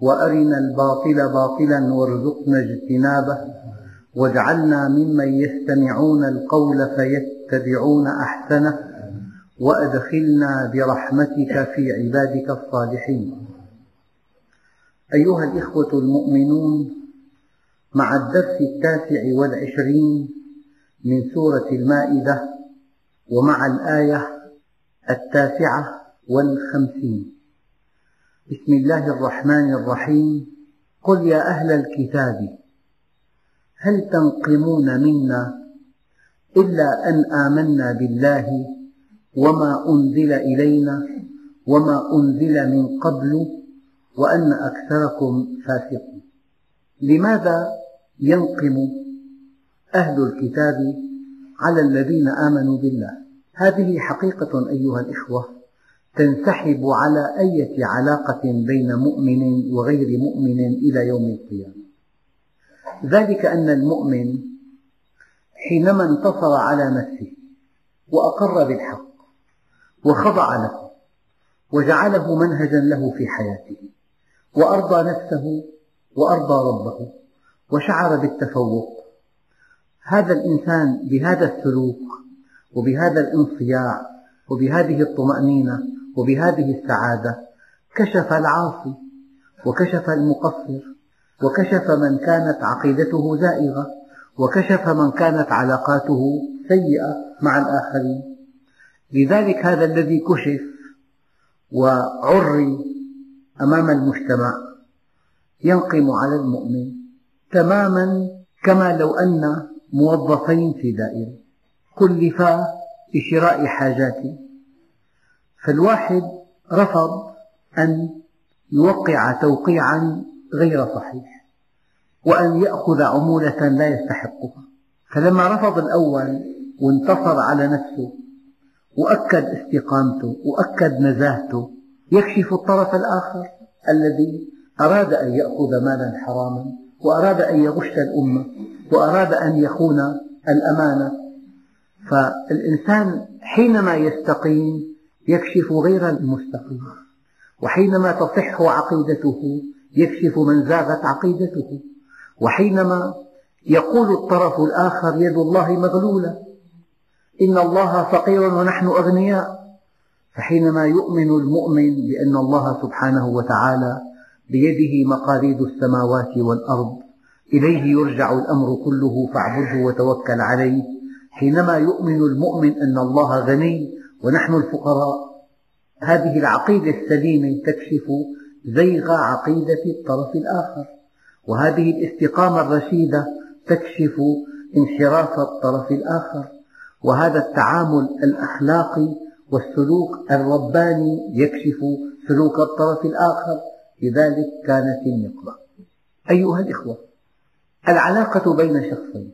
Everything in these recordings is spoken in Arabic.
وأرنا الباطل باطلا وارزقنا اجتنابه واجعلنا ممن يستمعون القول فيتبعون أحسنه وأدخلنا برحمتك في عبادك الصالحين. أيها الإخوة المؤمنون مع الدرس التاسع والعشرين من سورة المائدة ومع الآية التاسعة والخمسين. بسم الله الرحمن الرحيم. قل يا أهل الكتاب هل تنقمون منا إلا أن آمنا بالله وما أنزل إلينا وما أنزل من قبل وأن أكثركم فاسقون؟ لماذا ينقم أهل الكتاب على الذين آمنوا بالله؟ هذه حقيقة أيها الإخوة. تنسحب على أية علاقة بين مؤمن وغير مؤمن إلى يوم القيامة. ذلك أن المؤمن حينما انتصر على نفسه وأقر بالحق وخضع له وجعله منهجا له في حياته وأرضى نفسه وأرضى ربه وشعر بالتفوق هذا الإنسان بهذا السلوك وبهذا الانصياع وبهذه الطمأنينة وبهذه السعادة كشف العاصي وكشف المقصر وكشف من كانت عقيدته زائغة وكشف من كانت علاقاته سيئة مع الآخرين. لذلك هذا الذي كشف وعري أمام المجتمع ينقم على المؤمن تماما كما لو أن موظفين في دائرة كلفا بشراء حاجات فالواحد رفض أن يوقع توقيعا غير صحيح وأن يأخذ عمولة لا يستحقها. فلما رفض الأول وانتصر على نفسه وأكد استقامته وأكد نزاهته يكشف الطرف الآخر الذي أراد أن يأخذ مالا حراما وأراد أن يغش الأمة وأراد أن يخون الأمانة. فالإنسان حينما يستقيم يكشف غير المستقيم. وحينما تصح عقيدته يكشف من زاغت عقيدته. وحينما يقول الطرف الآخر يد الله مغلولة. إن الله فقير ونحن أغنياء. فحينما يؤمن المؤمن بأن الله سبحانه وتعالى بيده مقاليد السماوات والأرض إليه يرجع الأمر كله فاعبده وتوكل عليه. حينما يؤمن المؤمن أن الله غني ونحن الفقراء. هذه العقيدة السليمة تكشف زيغ عقيدة الطرف الآخر. وهذه الاستقامة الرشيدة تكشف انحراف الطرف الآخر. وهذا التعامل الأخلاقي والسلوك الرباني يكشف سلوك الطرف الآخر. لذلك كانت النقمة أيها الإخوة العلاقة بين شخصين.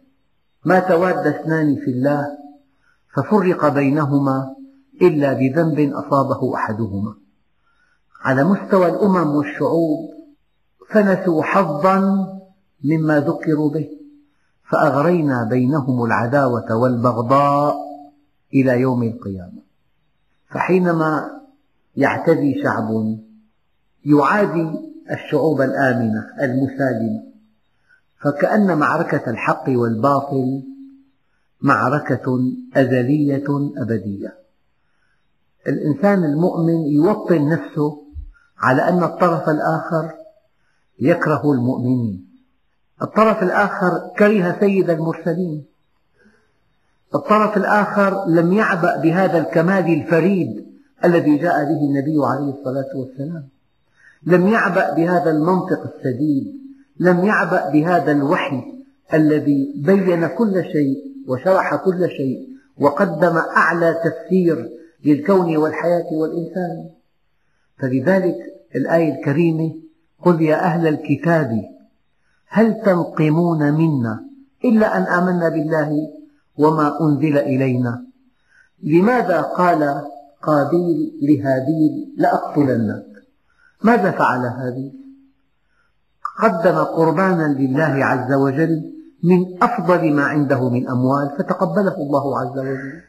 ما تواد اثنان في الله ففرق بينهما إلا بذنب أصابه أحدهما. على مستوى الأمم والشعوب فنسوا حظا مما ذكروا به فأغرينا بينهم العداوة والبغضاء إلى يوم القيامة. فحينما يعتدي شعب يعادي الشعوب الآمنة المسالمة فكأن معركة الحق والباطل معركة أزلية أبدية. الإنسان المؤمن يوطن نفسه على أن الطرف الآخر يكره المؤمنين. الطرف الآخر كره سيد المرسلين. الطرف الآخر لم يعبأ بهذا الكمال الفريد الذي جاء به النبي عليه الصلاة والسلام. لم يعبأ بهذا المنطق السديد. لم يعبأ بهذا الوحي الذي بين كل شيء وشرح كل شيء وقدم أعلى تفسير للكون والحياة والإنسان. فلذلك الآية الكريمة قل يا أهل الكتاب هل تنقمون منا إلا أن آمنا بالله وما أنزل إلينا؟ لماذا قال قابيل لهابيل لأقتلنك ماذا فعل هابيل قدم قربانا لله عز وجل من أفضل ما عنده من أموال فتقبله الله عز وجل.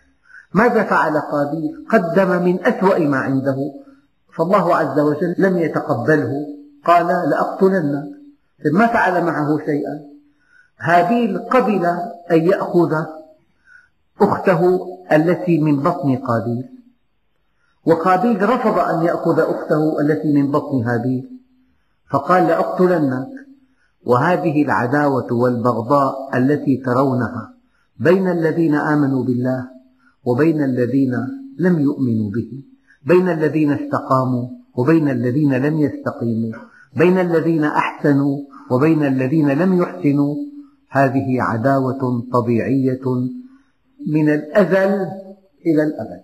ماذا فعل قابيل قدم من أسوأ ما عنده. فالله عز وجل لم يتقبله. قال لأقتلنك ما فعل معه شيئا؟ هابيل قبل أن يأخذ أخته التي من بطن قابيل وقابيل رفض أن يأخذ أخته التي من بطن هابيل فقال لأقتلنك. وهذه العداوة والبغضاء التي ترونها بين الذين آمنوا بالله وبين الذين لم يؤمنوا به بين الذين استقاموا وبين الذين لم يستقيموا بين الذين أحسنوا وبين الذين لم يحسنوا. هذه عداوة طبيعية من الأزل إلى الأبد.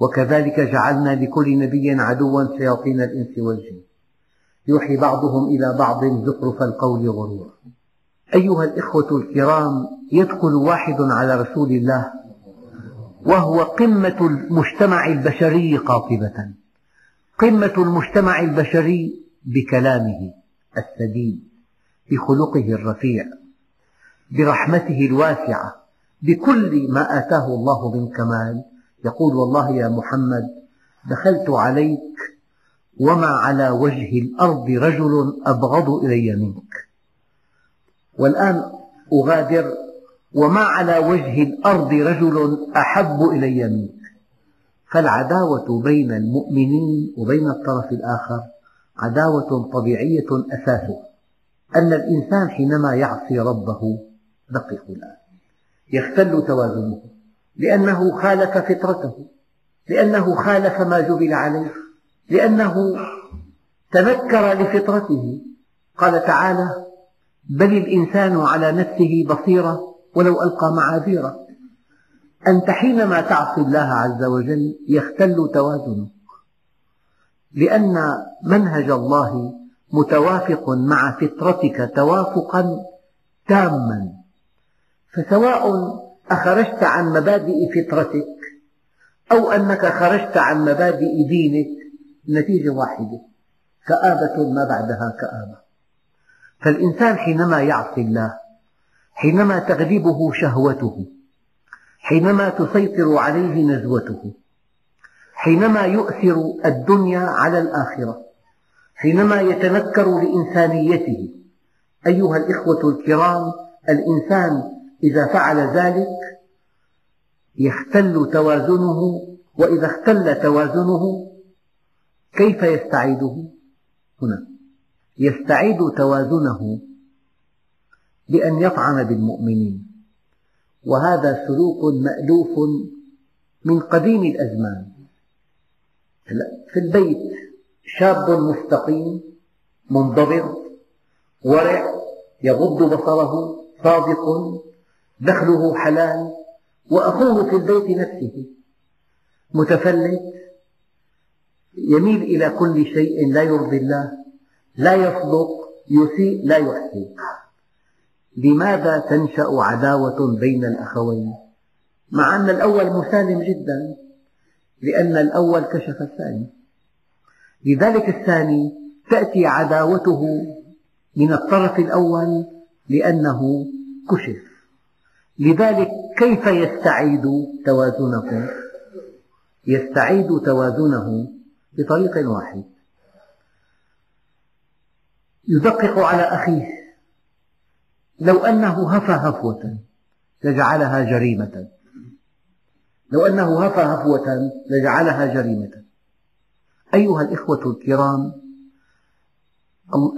وكذلك جعلنا لكل نبي عدوا شياطين الإنس والجن. يوحي بعضهم إلى بعض زخرف القول غرورا. أيها الإخوة الكرام يدخل واحد على رسول الله وهو قمة المجتمع البشري قاطبة. قمة المجتمع البشري بكلامه السديد بخلقه الرفيع برحمته الواسعة بكل ما آتاه الله من كمال. يقول والله يا محمد دخلت عليك وما على وجه الأرض رجل أبغض إلي منك. والآن أغادر وما على وجه الأرض رجل أحب إلي منك. فالعداوة بين المؤمنين وبين الطرف الآخر عداوة طبيعية أساسها. أن الإنسان حينما يعصي ربه دققوا الآن يختل توازنه لأنه خالف فطرته لأنه خالف ما جبل عليه لأنه تنكر لفطرته. قال تعالى بل الإنسان على نفسه بصيرة ولو ألقى معاذيرة. أنت حينما تعصي الله عز وجل يختل توازنك لأن منهج الله متوافق مع فطرتك توافقا تاما. فسواء أخرجت عن مبادئ فطرتك أو أنك خرجت عن مبادئ دينك النتيجة واحدة كآبة ما بعدها كآبة. فالإنسان حينما يعصي الله حينما تغلبه شهوته حينما تسيطر عليه نزوته حينما يؤثر الدنيا على الآخرة حينما يتنكر لإنسانيته أيها الإخوة الكرام الإنسان إذا فعل ذلك يختل توازنه وإذا اختل توازنه كيف يستعيده؟ هنا. يستعيد توازنه بأن يطعن بالمؤمنين. وهذا سلوك مألوف من قديم الأزمان. في البيت شاب مستقيم منضبط ورع يغض بصره صادق دخله حلال وأخوه في البيت نفسه متفلت يميل إلى كل شيء لا يرضي الله. لا يصدق يسيء لا يحسن. لماذا تنشأ عداوة بين الأخوين؟ مع أن الأول مسالم جدا لأن الأول كشف الثاني. لذلك الثاني تأتي عداوته من الطرف الأول لأنه كشف. لذلك كيف يستعيد توازنه؟ يستعيد توازنه بطريق واحد. يدقق على أخيه. لو أنه هفى هفوة لجعلها جريمة. لو أنه هفى هفوة لجعلها جريمة. أيها الإخوة الكرام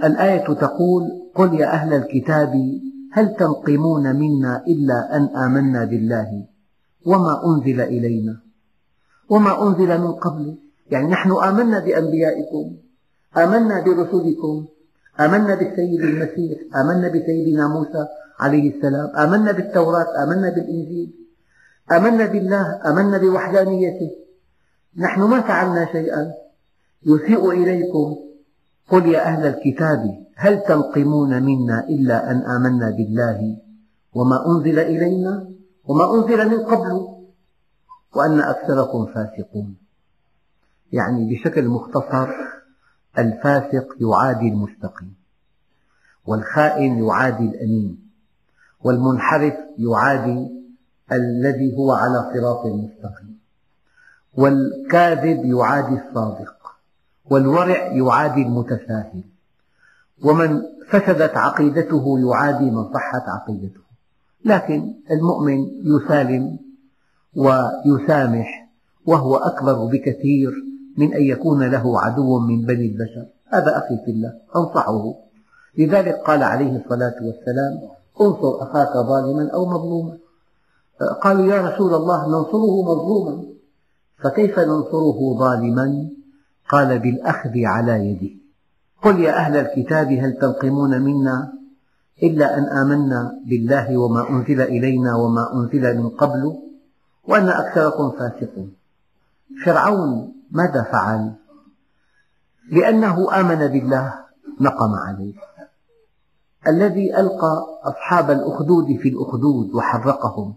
الآية تقول قل يا أهل الكتاب هل تنقمون منا إلا أن آمنا بالله؟ وما أنزل إلينا؟ وما أنزل من قبل؟ يعني نحن آمنا بأنبيائكم آمنا برسلكم آمنا بالسيد المسيح آمنا بسيدنا موسى عليه السلام آمنا بالتوراة آمنا بالإنجيل آمنا بالله آمنا بوحدانيته. نحن ما فعلنا شيئا. يسيء إليكم. قل يا أهل الكتاب هل تنقمون منا إلا أن آمنا بالله وما أنزل إلينا وما أنزل من قبل؟ وأن أكثركم فاسقون. يعني بشكل مختصر الفاسق يعادي المستقيم والخائن يعادي الأمين والمنحرف يعادي الذي هو على صراط مستقيم والكاذب يعادي الصادق والورع يعادي المتساهل ومن فسدت عقيدته يعادي من صحت عقيدته. لكن المؤمن يسالم ويسامح وهو أكبر بكثير من أن يكون له عدو من بني البشر. هذا أخي في الله أنصحه. لذلك قال عليه الصلاة والسلام انصر أخاك ظالما أو مظلوما. قالوا يا رسول الله ننصره مظلوما. فكيف ننصره ظالما؟ قال بالأخذ على يده. قل يا أهل الكتاب هل تنقمون منا إلا أن آمنا بالله وما أنزل إلينا وما أنزل من قبل؟ وأن أكثركم فاسقون. فرعون ماذا فعل؟ لأنه آمن بالله نقم عليه. الذي ألقى أصحاب الأخدود في الأخدود وحرقهم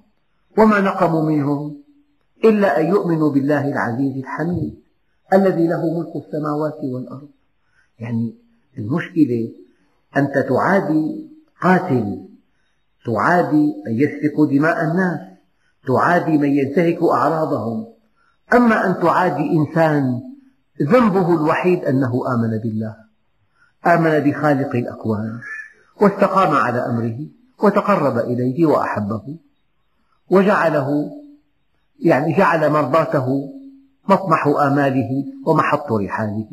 وما نقموا منهم إلا أن يؤمنوا بالله العزيز الحميد الذي له ملك السماوات والأرض. يعني المشكلة أنت تعادي قاتل تعادي من يسفك دماء الناس تعادي من ينتهك أعراضهم. أما أن تعادي إنسان ذنبه الوحيد أنه آمن بالله آمن بخالق الأكوان واستقام على أمره وتقرب إليه وأحبه وجعله يعني جعل مرضاته مطمح آماله ومحط رحاله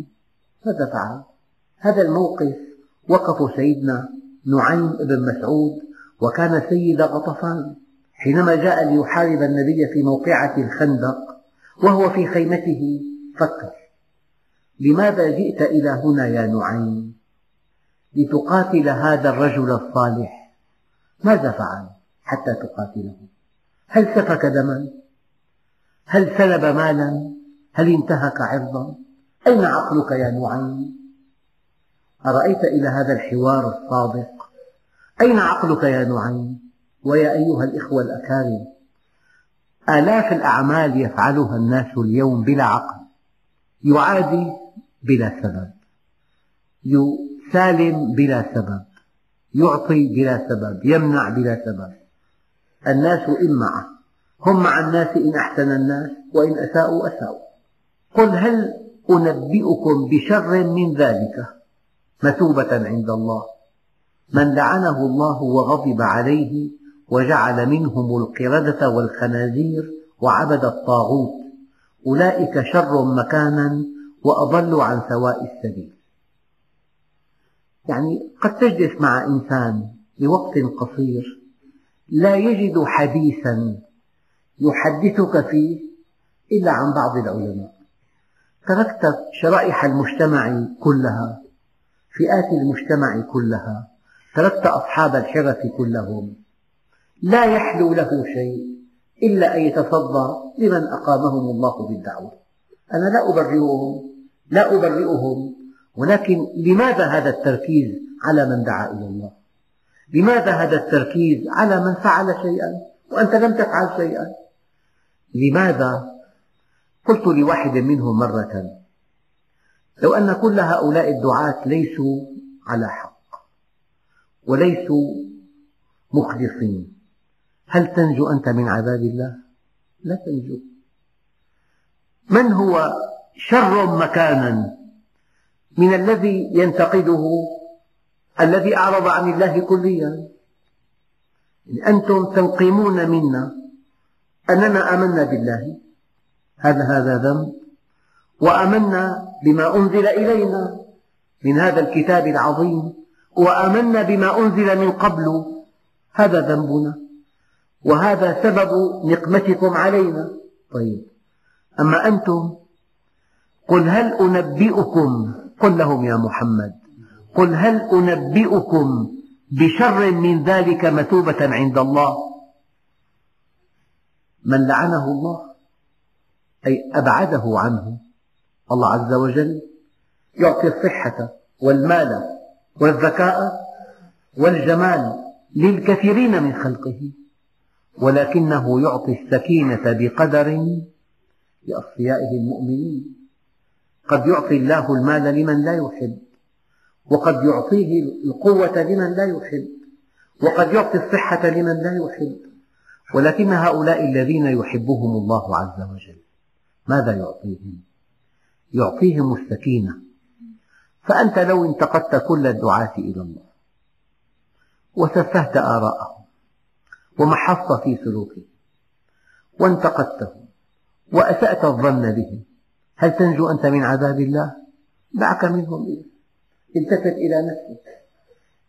ماذا فعل؟ هذا الموقف وقف سيدنا نعيم بن مسعود وكان سيد غطفان حينما جاء ليحارب النبي في موقعة الخندق وهو في خيمته فكر. لماذا جئت إلى هنا يا نعيم؟ لتقاتل هذا الرجل الصالح. ماذا فعل حتى تقاتله؟ هل سفك دما؟ هل سلب مالا؟ هل انتهك عرضا؟ أين عقلك يا نعيم؟ أرأيت إلى هذا الحوار الصادق؟ أين عقلك يا نعيم؟ ويا أيها الإخوة الأكارم آلاف الأعمال يفعلها الناس اليوم بلا عقل. يعادي بلا سبب. يسالم بلا سبب. يعطي بلا سبب. يمنع بلا سبب. الناس إمعة هم مع الناس إن أحسن الناس وإن أساءوا أساءوا. قل هل أنبئكم بشر من ذلك؟ مثوبة عند الله. من لعنه الله وغضب عليه وجعل منهم القردة والخنازير وعبد الطاغوت. أولئك شر مكانا وأضل عن سواء السبيل. يعني قد تجلس مع إنسان لوقت قصير لا يجد حديثا يحدثك فيه إلا عن بعض العلماء. تركت شرائح المجتمع كلها فئات المجتمع كلها تركت أصحاب الحرف كلهم لا يحلو له شيء إلا أن يتصدى لمن أقامهم الله بالدعوة. أنا لا أبرئهم لا أبرئهم ولكن لماذا هذا التركيز على من دعا إلى الله؟ لماذا هذا التركيز على من فعل شيئا وأنت لم تفعل شيئا؟ لماذا؟ قلت لواحد منهم مرة لو أن كل هؤلاء الدعاة ليسوا على حق وليسوا مخلصين هل تنجو أنت من عذاب الله؟ لا تنجو. من هو شر مكانا من الذي ينتقده الذي أعرض عن الله كليا؟ أنتم تنقمون منا أننا آمنا بالله. هذا هذا ذنب. وآمنا بما أنزل إلينا من هذا الكتاب العظيم. وآمنا بما أنزل من قبل. هذا ذنبنا. وهذا سبب نقمتكم علينا. طيب. أما أنتم؟ قل هل أنبئكم؟ قل لهم يا محمد. قل هل أنبئكم بشر من ذلك مثوبة عند الله؟ من لعنه الله أي أبعده عنه. الله عز وجل يعطي الصحة والمال والذكاء والجمال للكثيرين من خلقه. ولكنه يعطي السكينة بقدر لأصفيائه المؤمنين. قد يعطي الله المال لمن لا يحب وقد يعطيه القوة لمن لا يحب وقد يعطي الصحة لمن لا يحب. ولكن هؤلاء الذين يحبهم الله عز وجل ماذا يعطيهم؟ يعطيهم السكينة. فأنت لو انتقدت كل الدعاة إلى الله وسفهت آراءهم ومحصت في سلوكهم وانتقدتهم وأسأت الظن بهم هل تنجو أنت من عذاب الله؟ دعك منهم إيه؟ التفت إلى نفسك.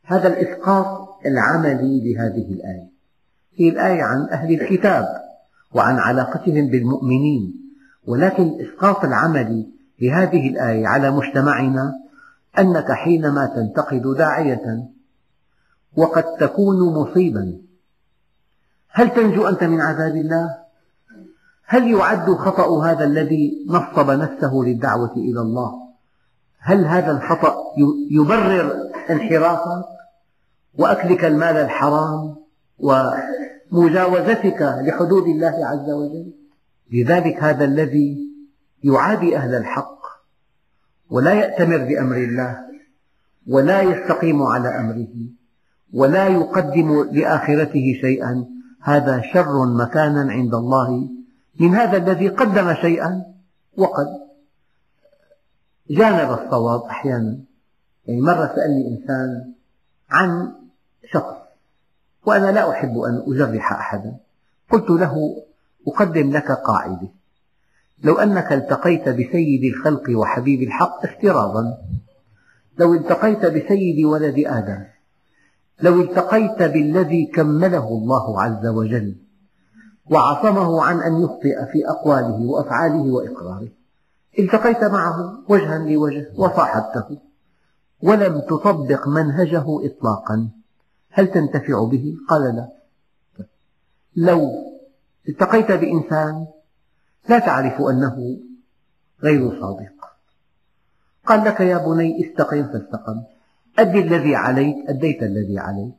هذا الإسقاط العملي لهذه الآية. هي الآية عن أهل الكتاب وعن علاقتهم بالمؤمنين. ولكن الإسقاط العملي لهذه الآية على مجتمعنا أنك حينما تنتقد داعية وقد تكون مصيبا هل تنجو أنت من عذاب الله؟ هل يعد خطأ هذا الذي نصب نفسه للدعوة إلى الله؟ هل هذا الخطأ يبرر انحرافك وأكلك المال الحرام؟ ومجاوزتك لحدود الله عز وجل؟ لذلك هذا الذي يعادي أهل الحق ولا يأتمر بأمر الله ولا يستقيم على أمره ولا يقدم لآخرته شيئا هذا شر مكانا عند الله من هذا الذي قدم شيئا وقد جانب الصواب أحيانا. يعني مرة سألني إنسان عن شخص وأنا لا أحب أن أجرح أحدا. قلت له أقدم لك قاعدة. لو أنك التقيت بسيد الخلق وحبيب الحق افتراضا. لو التقيت بسيد ولد آدم. لو التقيت بالذي كمله الله عز وجل وعصمه عن أن يخطئ في أقواله وأفعاله وإقراره التقيت معه وجها لوجه وصاحبته ولم تطبق منهجه إطلاقا هل تنتفع به؟ قال لا. لو التقيت بإنسان لا تعرف أنه غير صادق. قال لك يا بني استقم فاستقم. أد الذي عليك أديت الذي عليك.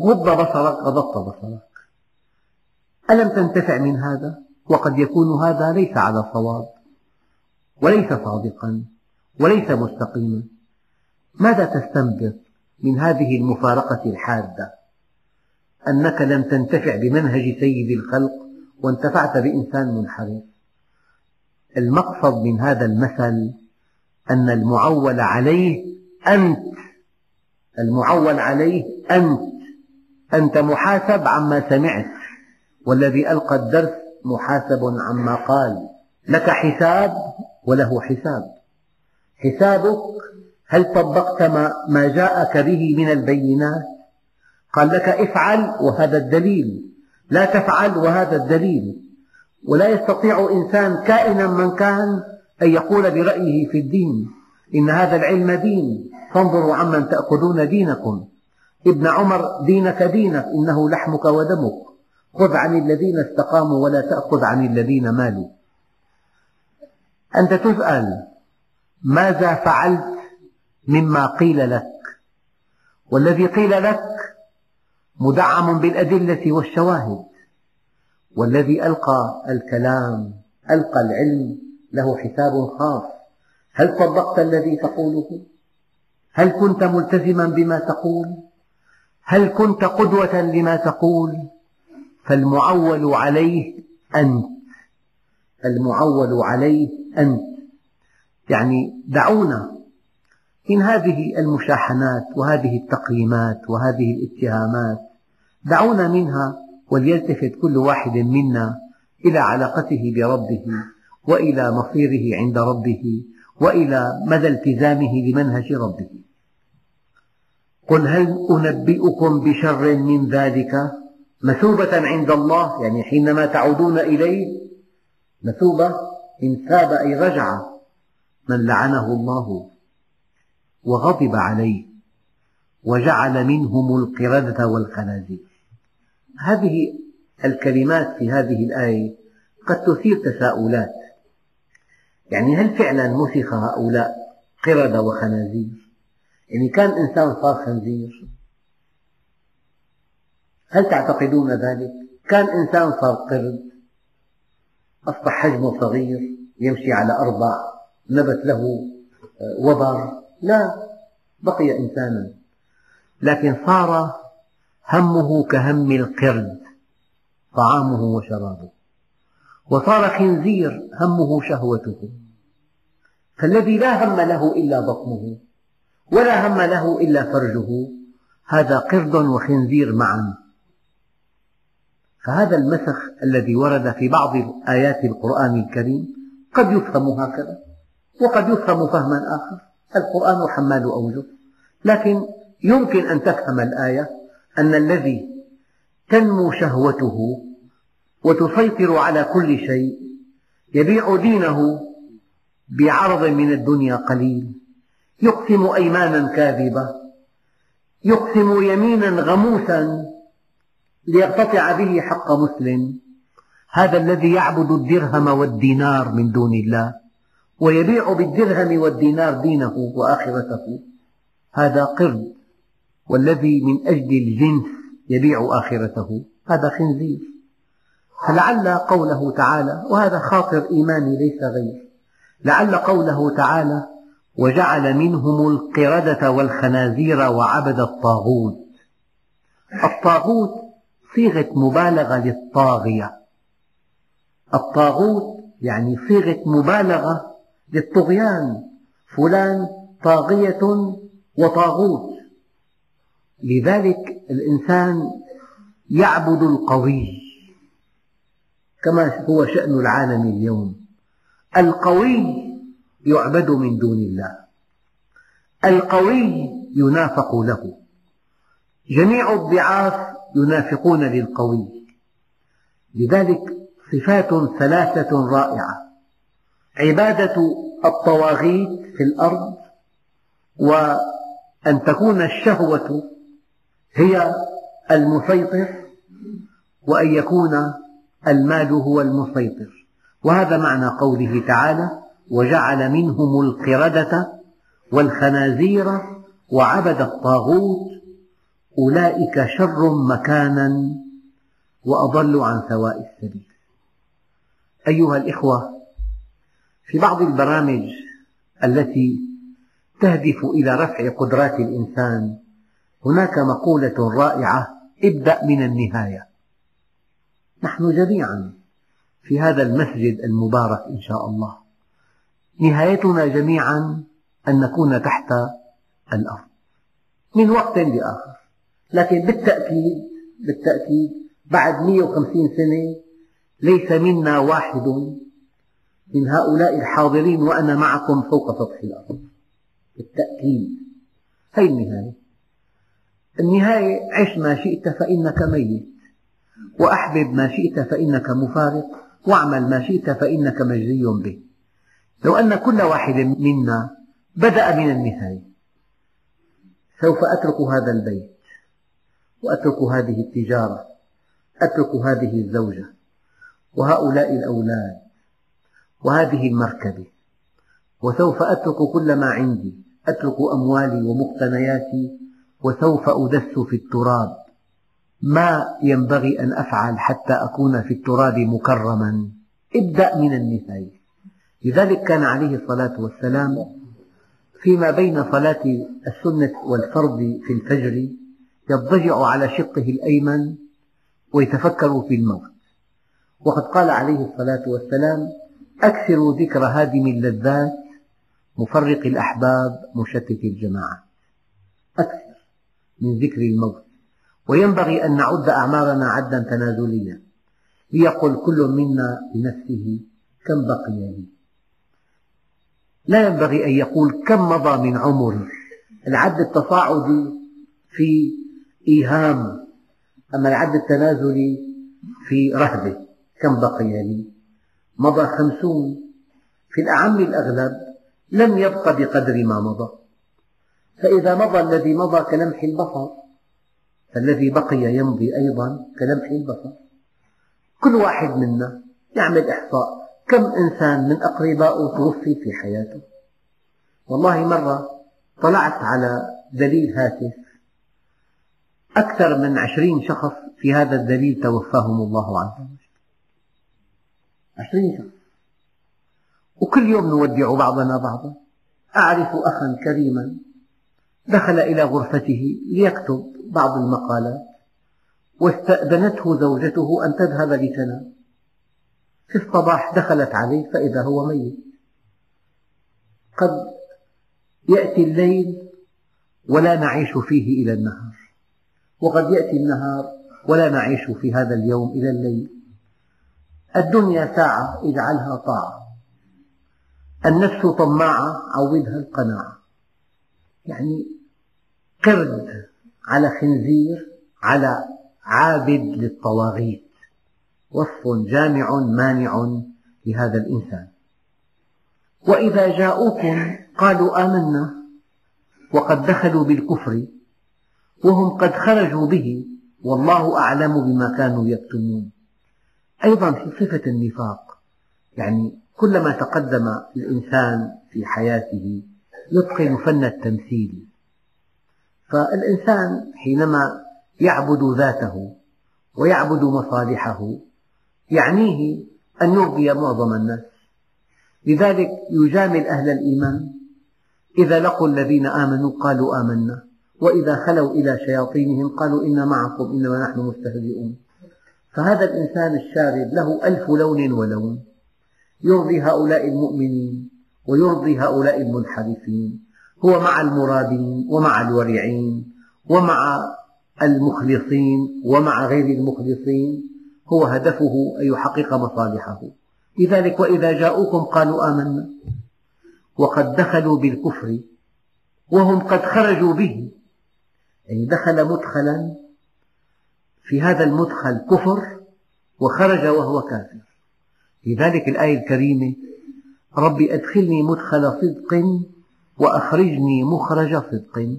غض بصرك غضضت بصرك. ألم تنتفع من هذا؟ وقد يكون هذا ليس على صواب وليس صادقا وليس مستقيما. ماذا تستنبط من هذه المفارقة الحادة؟ أنك لم تنتفع بمنهج سيد الخلق وانتفعت بإنسان منحرف. المقصد من هذا المثل أن المعول عليه أنت. المعول عليه أنت. أنت محاسب عما سمعت والذي ألقى الدرس محاسب عما قال. لك حساب وله حساب. حسابك هل طبقت ما جاءك به من البينات؟ قال لك افعل وهذا الدليل. لا تفعل وهذا الدليل. ولا يستطيع إنسان كائنا من كان أن يقول برأيه في الدين. إن هذا العلم دين. فانظروا عمن تأخذون دينكم. ابن عمر دينك دينك إنه لحمك ودمك. خذ عن الذين استقاموا ولا تأخذ عن الذين مالوا. أنت تسأل ماذا فعلت مما قيل لك؟ والذي قيل لك مدعم بالأدلة والشواهد. والذي ألقى الكلام ألقى العلم له حساب خاص. هل طبقت الذي تقوله؟ هل كنت ملتزما بما تقول؟ هل كنت قدوة لما تقول؟ فالمعول عليه أنت. المعول عليه أنت. يعني دعونا من هذه المشاحنات وهذه التقييمات وهذه الاتهامات دعونا منها وليلتفت كل واحد منا إلى علاقته بربه وإلى مصيره عند ربه وإلى مدى التزامه بمنهج ربه. قل هل أنبئكم بشر من ذلك؟ مثوبة عند الله يعني حينما تعودون إليه مثوبة إن ثاب أي رجع من لعنه الله وغضب عليه وجعل منهم القردة والخنازير. هذه الكلمات في هذه الآية قد تثير تساؤلات. يعني هل فعلا مسخ هؤلاء قردة وخنازير؟ يعني كان إنسان صار خنزير. هل تعتقدون ذلك؟ كان إنسان صار قرد. أصبح حجمه صغير يمشي على أربع نبت له آه، وبر. لا بقي إنسانا. لكن صار همه كهم القرد طعامه وشرابه. وصار خنزير همه شهوته. فالذي لا هم له إلا بطنه ولا هم له إلا فرجه. هذا قرد وخنزير معا. فهذا المسخ الذي ورد في بعض آيات القرآن الكريم قد يفهم هكذا وقد يفهم فهما آخر. القرآن حمال أوجه. لكن يمكن أن تفهم الآية أن الذي تنمو شهوته وتسيطر على كل شيء يبيع دينه بعرض من الدنيا قليل. يقسم أيمانا كاذبة. يقسم يمينا غموسا ليقتطع به حق مسلم. هذا الذي يعبد الدرهم والدينار من دون الله ويبيع بالدرهم والدينار دينه وآخرته. هذا قرد والذي من أجل الجنس يبيع آخرته. هذا خنزير. فلعل قوله تعالى وهذا خاطر إيماني ليس غير. لعل قوله تعالى وجعل منهم القردة والخنازير وعبد الطاغوت. الطاغوت صيغة مبالغة للطاغية. الطاغوت يعني صيغة مبالغة للطغيان. فلان طاغية وطاغوت. لذلك الإنسان يعبد القوي كما هو شأن العالم اليوم. القوي يعبد من دون الله. القوي ينافق له. جميع الضعاف ينافقون للقوي. لذلك صفات ثلاثة رائعة. عبادة الطواغيت في الأرض وأن تكون الشهوة هي المسيطر وأن يكون المال هو المسيطر. وهذا معنى قوله تعالى وجعل منهم القردة والخنازير وعبد الطاغوت أولئك شر مكانا وأضل عن سواء السبيل. أيها الإخوة في بعض البرامج التي تهدف إلى رفع قدرات الإنسان هناك مقولة رائعة ابدأ من النهاية. نحن جميعا في هذا المسجد المبارك إن شاء الله. نهايتنا جميعا أن نكون تحت الأرض. من وقت لآخر. لكن بالتأكيد بالتأكيد بعد 150 سنة ليس منا واحد من هؤلاء الحاضرين وأنا معكم فوق سطح الأرض. بالتأكيد. هذه النهاية. النهاية عش ما شئت فإنك ميت. وأحبب ما شئت فإنك مفارق. واعمل ما شئت فإنك مجزي به. لو أن كل واحد منا بدأ من النهاية سوف أترك هذا البيت وأترك هذه التجارة أترك هذه الزوجة وهؤلاء الأولاد وهذه المركبة وسوف أترك كل ما عندي أترك أموالي ومقتنياتي وسوف أدس في التراب. ما ينبغي أن أفعل حتى أكون في التراب مكرما. ابدأ من النهاية لذلك كان عليه الصلاة والسلام فيما بين صلاة السنة والفرض في الفجر يضجع على شقه الأيمن ويتفكر في الموت. وقد قال عليه الصلاة والسلام أكثروا ذكر هادم اللذات مفرق الأحباب مشتت الجماعات أكثر من ذكر الموت. وينبغي أن نعد أعمارنا عدا تنازليا. ليقل كل منا لنفسه كم بقي لي. لا ينبغي أن يقول كم مضى من عمري العد التصاعدي في إيهام أما العد التنازلي في رهبة كم بقي لي. مضى خمسون. في الأعم الأغلب لم يبق بقدر ما مضى. فإذا مضى الذي مضى كلمح البصر فالذي بقي يمضي أيضا كلمح البصر. كل واحد منا يعمل إحصاء. كم إنسان من أقربائه توفي في حياته؟ والله مرة طلعت على دليل هاتف. أكثر من عشرين شخص في هذا الدليل توفاهم الله عز وجل. عشرين شخص. وكل يوم نودع بعضنا بعضا. أعرف أخا كريما دخل إلى غرفته ليكتب بعض المقالات واستأذنته زوجته أن تذهب لتنام في الصباح دخلت عليه فإذا هو ميت. قد يأتي الليل ولا نعيش فيه إلى النهار. وقد يأتي النهار ولا نعيش في هذا اليوم إلى الليل. الدنيا ساعة اجعلها طاعة. النفس طماعة عودها القناعة. يعني قرد على خنزير على عابد للطواغيت. وصف جامع مانع لهذا الإنسان. وإذا جاءوكم قالوا آمنا وقد دخلوا بالكفر وهم قد خرجوا به والله أعلم بما كانوا يكتمون. أيضا في صفة النفاق يعني كلما تقدم الإنسان في حياته يتقن فن التمثيل. فالإنسان حينما يعبد ذاته ويعبد مصالحه يعنيه أن يرضي معظم الناس. لذلك يجامل أهل الإيمان إذا لقوا الذين آمنوا قالوا آمنا وإذا خلوا إلى شياطينهم قالوا إنا معكم إنما نحن مستهزئون. فهذا الإنسان الشارد له ألف لون ولون. يرضي هؤلاء المؤمنين ويرضي هؤلاء المنحرفين. هو مع المرادين ومع الورعين ومع المخلصين ومع غير المخلصين هو هدفه أن يحقق مصالحه. لذلك وإذا جاءوكم قالوا آمنا. وقد دخلوا بالكفر وهم قد خرجوا به. يعني دخل مدخلا في هذا المدخل كفر وخرج وهو كافر. لذلك الآية الكريمة ربي أدخلني مدخل صدق وأخرجني مخرج صدق.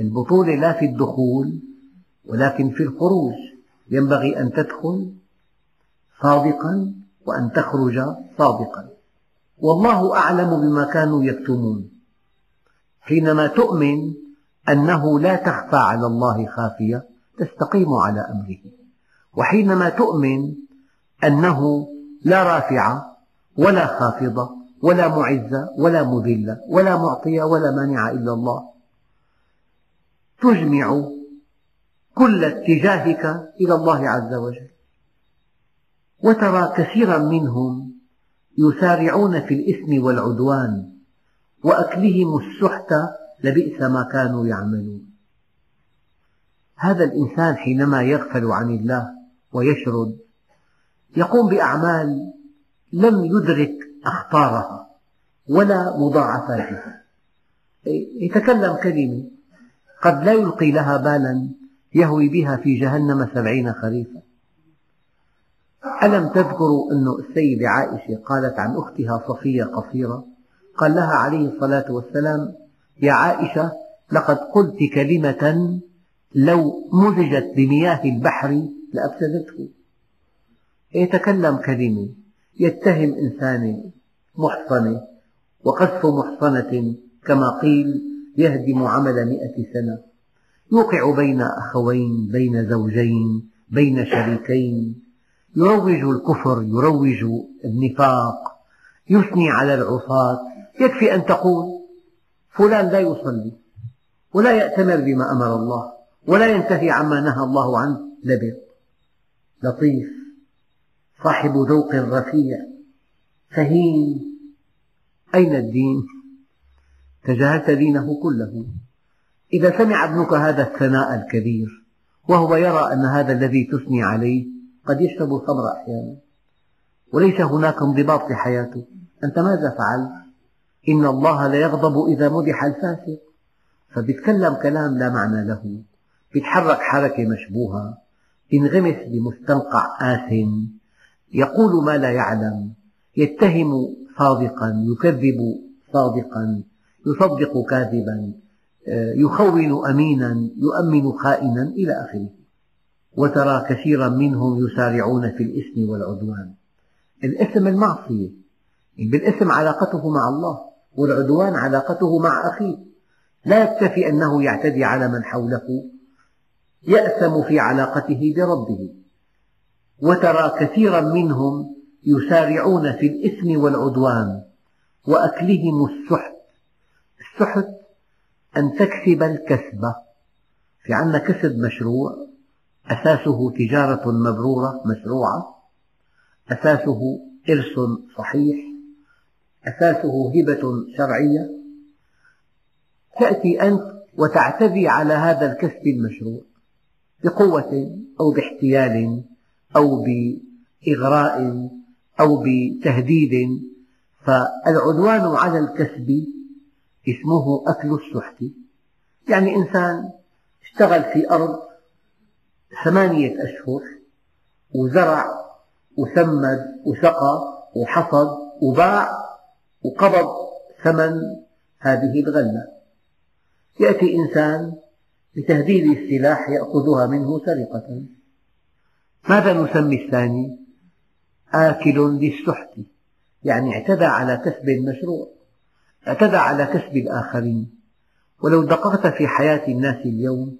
البطولة لا في الدخول ولكن في الخروج. ينبغي أن تدخل صادقا وأن تخرج صادقا. والله أعلم بما كانوا يكتمون. حينما تؤمن أنه لا تخفى على الله خافية تستقيم على أمره. وحينما تؤمن أنه لا رافعة ولا خافضة ولا معزة ولا مذلة ولا معطية ولا مانعة إلا الله. تجمع كل اتجاهك إلى الله عز وجل. وترى كثيرا منهم يسارعون في الإثم والعدوان وأكلهم السحت لبئس ما كانوا يعملون. هذا الإنسان حينما يغفل عن الله ويشرد يقوم بأعمال لم يدرك أخطارها ولا مضاعفاتها. يتكلم كلمة قد لا يلقي لها بالا يهوي بها في جهنم سبعين خريفا. ألم تذكروا أن السيدة عائشة قالت عن أختها صفية قصيرة؟ قال لها عليه الصلاة والسلام يا عائشة لقد قلت كلمة لو مزجت بمياه البحر لأفسدته. يتكلم كلمة يتهم إنسانة محصنة وقذف محصنة كما قيل يهدم عمل مئة سنة. يوقع بين أخوين بين زوجين بين شريكين. يروج الكفر يروج النفاق. يثني على العصاة. يكفي أن تقول فلان لا يصلي ولا يأتمر بما أمر الله ولا ينتهي عما نهى الله عنه. لبق لطيف صاحب ذوق رفيع فهيم أين الدين؟ تجاهلت دينه كله. إذا سمع ابنك هذا الثناء الكبير وهو يرى أن هذا الذي تثني عليه قد يشرب الخمر أحيانا. وليس هناك انضباط لحياته. أنت ماذا فعلت؟ إن الله لا يغضب إذا مدح الفاسق. فبيتكلم كلام لا معنى له. بيتحرك حركة مشبوهة. ينغمس بمستنقع آثم. يقول ما لا يعلم يتهم صادقا يكذب صادقا يصدق كاذبا يخون أمينا يؤمن خائنا إلى آخره. وترى كثيرا منهم يسارعون في الإثم والعدوان. الإثم المعصية. بالإثم علاقته مع الله والعدوان علاقته مع أخيه. لا يكتفي أنه يعتدي على من حوله. يأثم في علاقته بربه. وترى كثيرا منهم يسارعون في الإثم والعدوان وأكلهم السحت. السحت أن تكسب الكسب في عندنا كسب مشروع أساسه تجارة مبرورة مشروعة أساسه إرث صحيح أساسه هبة شرعية. تأتي أنت وتعتدي على هذا الكسب المشروع بقوة أو باحتيال أو بإغراء أو بتهديد فالعدوان على الكسب اسمه أكل السحت. يعني إنسان اشتغل في أرض ثمانية أشهر وزرع وسمد وسقى وحصد وباع وقبض ثمن هذه الغلة. يأتي إنسان بتهديد السلاح يأخذها منه سرقة. ماذا نسمي الثاني؟ آكل للسحت يعني اعتدى على كسب المشروع اعتدى على كسب الآخرين. ولو دققت في حياة الناس اليوم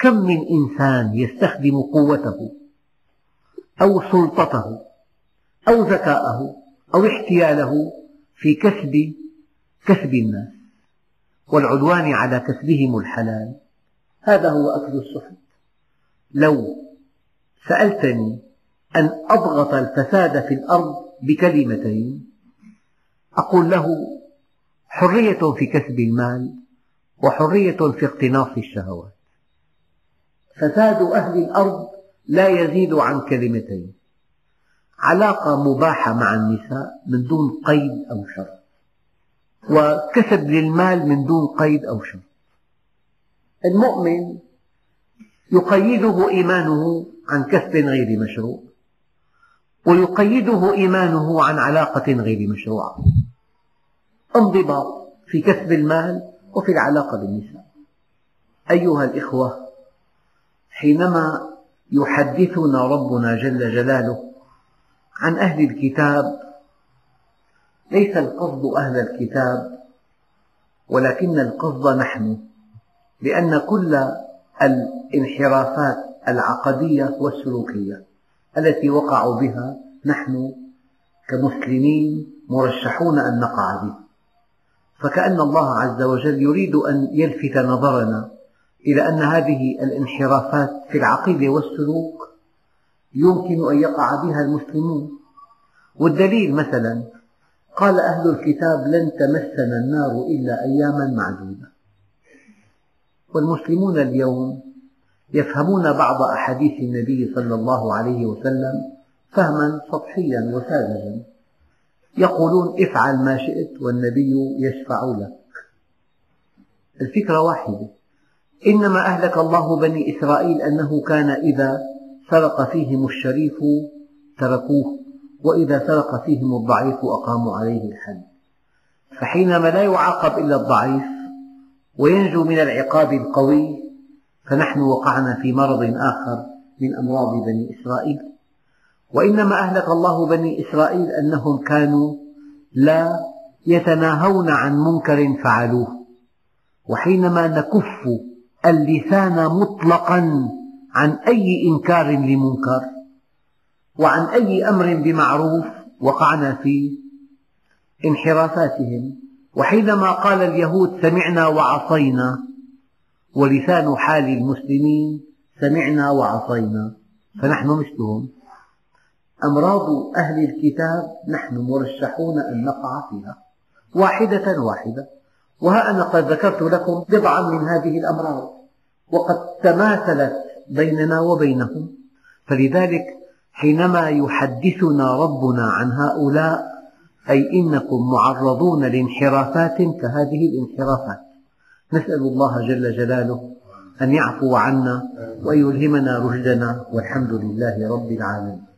كم من إنسان يستخدم قوته أو سلطته أو ذكاءه أو احتياله في كسب كسب الناس؟ والعدوان على كسبهم الحلال هذا هو أكل السحت. لو سألتني أن أضغط الفساد في الأرض بكلمتين؟ أقول له حرية في كسب المال وحرية في اقتناص الشهوات. فساد أهل الأرض لا يزيد عن كلمتين. علاقة مباحة مع النساء من دون قيد أو شرط. وكسب للمال من دون قيد أو شرط. المؤمن يقيده إيمانه عن كسب غير مشروع ويقيده إيمانه عن علاقة غير مشروعة انضباط في كسب المال وفي العلاقة بالنساء. أيها الإخوة حينما يحدثنا ربنا جل جلاله عن أهل الكتاب ليس القصد أهل الكتاب ولكن القصد نحن لأن كل الانحرافات العقدية والسلوكية التي وقعوا بها نحن كمسلمين مرشحون أن نقع بها فكأن الله عز وجل يريد أن يلفت نظرنا إلى أن هذه الانحرافات في العقيدة والسلوك يمكن أن يقع بها المسلمون. والدليل مثلا قال أهل الكتاب لن تمسنا النار إلا أياما معدودة. والمسلمون اليوم يفهمون بعض أحاديث النبي صلى الله عليه وسلم فهما سطحيا وساذجا. يقولون افعل ما شئت والنبي يشفع لك. الفكرة واحدة. إنما أهلك الله بني إسرائيل أنه كان إذا سرق فيهم الشريف تركوه وإذا سرق فيهم الضعيف أقاموا عليه الحد. فحينما لا يعاقب إلا الضعيف وينجو من العقاب القوي فنحن وقعنا في مرض آخر من أمراض بني إسرائيل. وإنما أهلك الله بني إسرائيل أنهم كانوا لا يتناهون عن منكر فعلوه. وحينما نكف اللسان مطلقا عن أي إنكار لمنكر وعن أي أمر بمعروف وقعنا في انحرافاتهم. وحينما قال اليهود سمعنا وعصينا ولسان حال المسلمين سمعنا وعصينا فنحن مثلهم. أمراض أهل الكتاب نحن مرشحون أن نقع فيها. واحدة واحدة. وها أنا قد ذكرت لكم بضعا من هذه الأمراض. وقد تماثلت بيننا وبينهم. فلذلك حينما يحدثنا ربنا عن هؤلاء أي إنكم معرضون لانحرافات كهذه الانحرافات. نسأل الله جل جلاله أن يعفو عنا وأن يلهمنا رشدنا والحمد لله رب العالمين.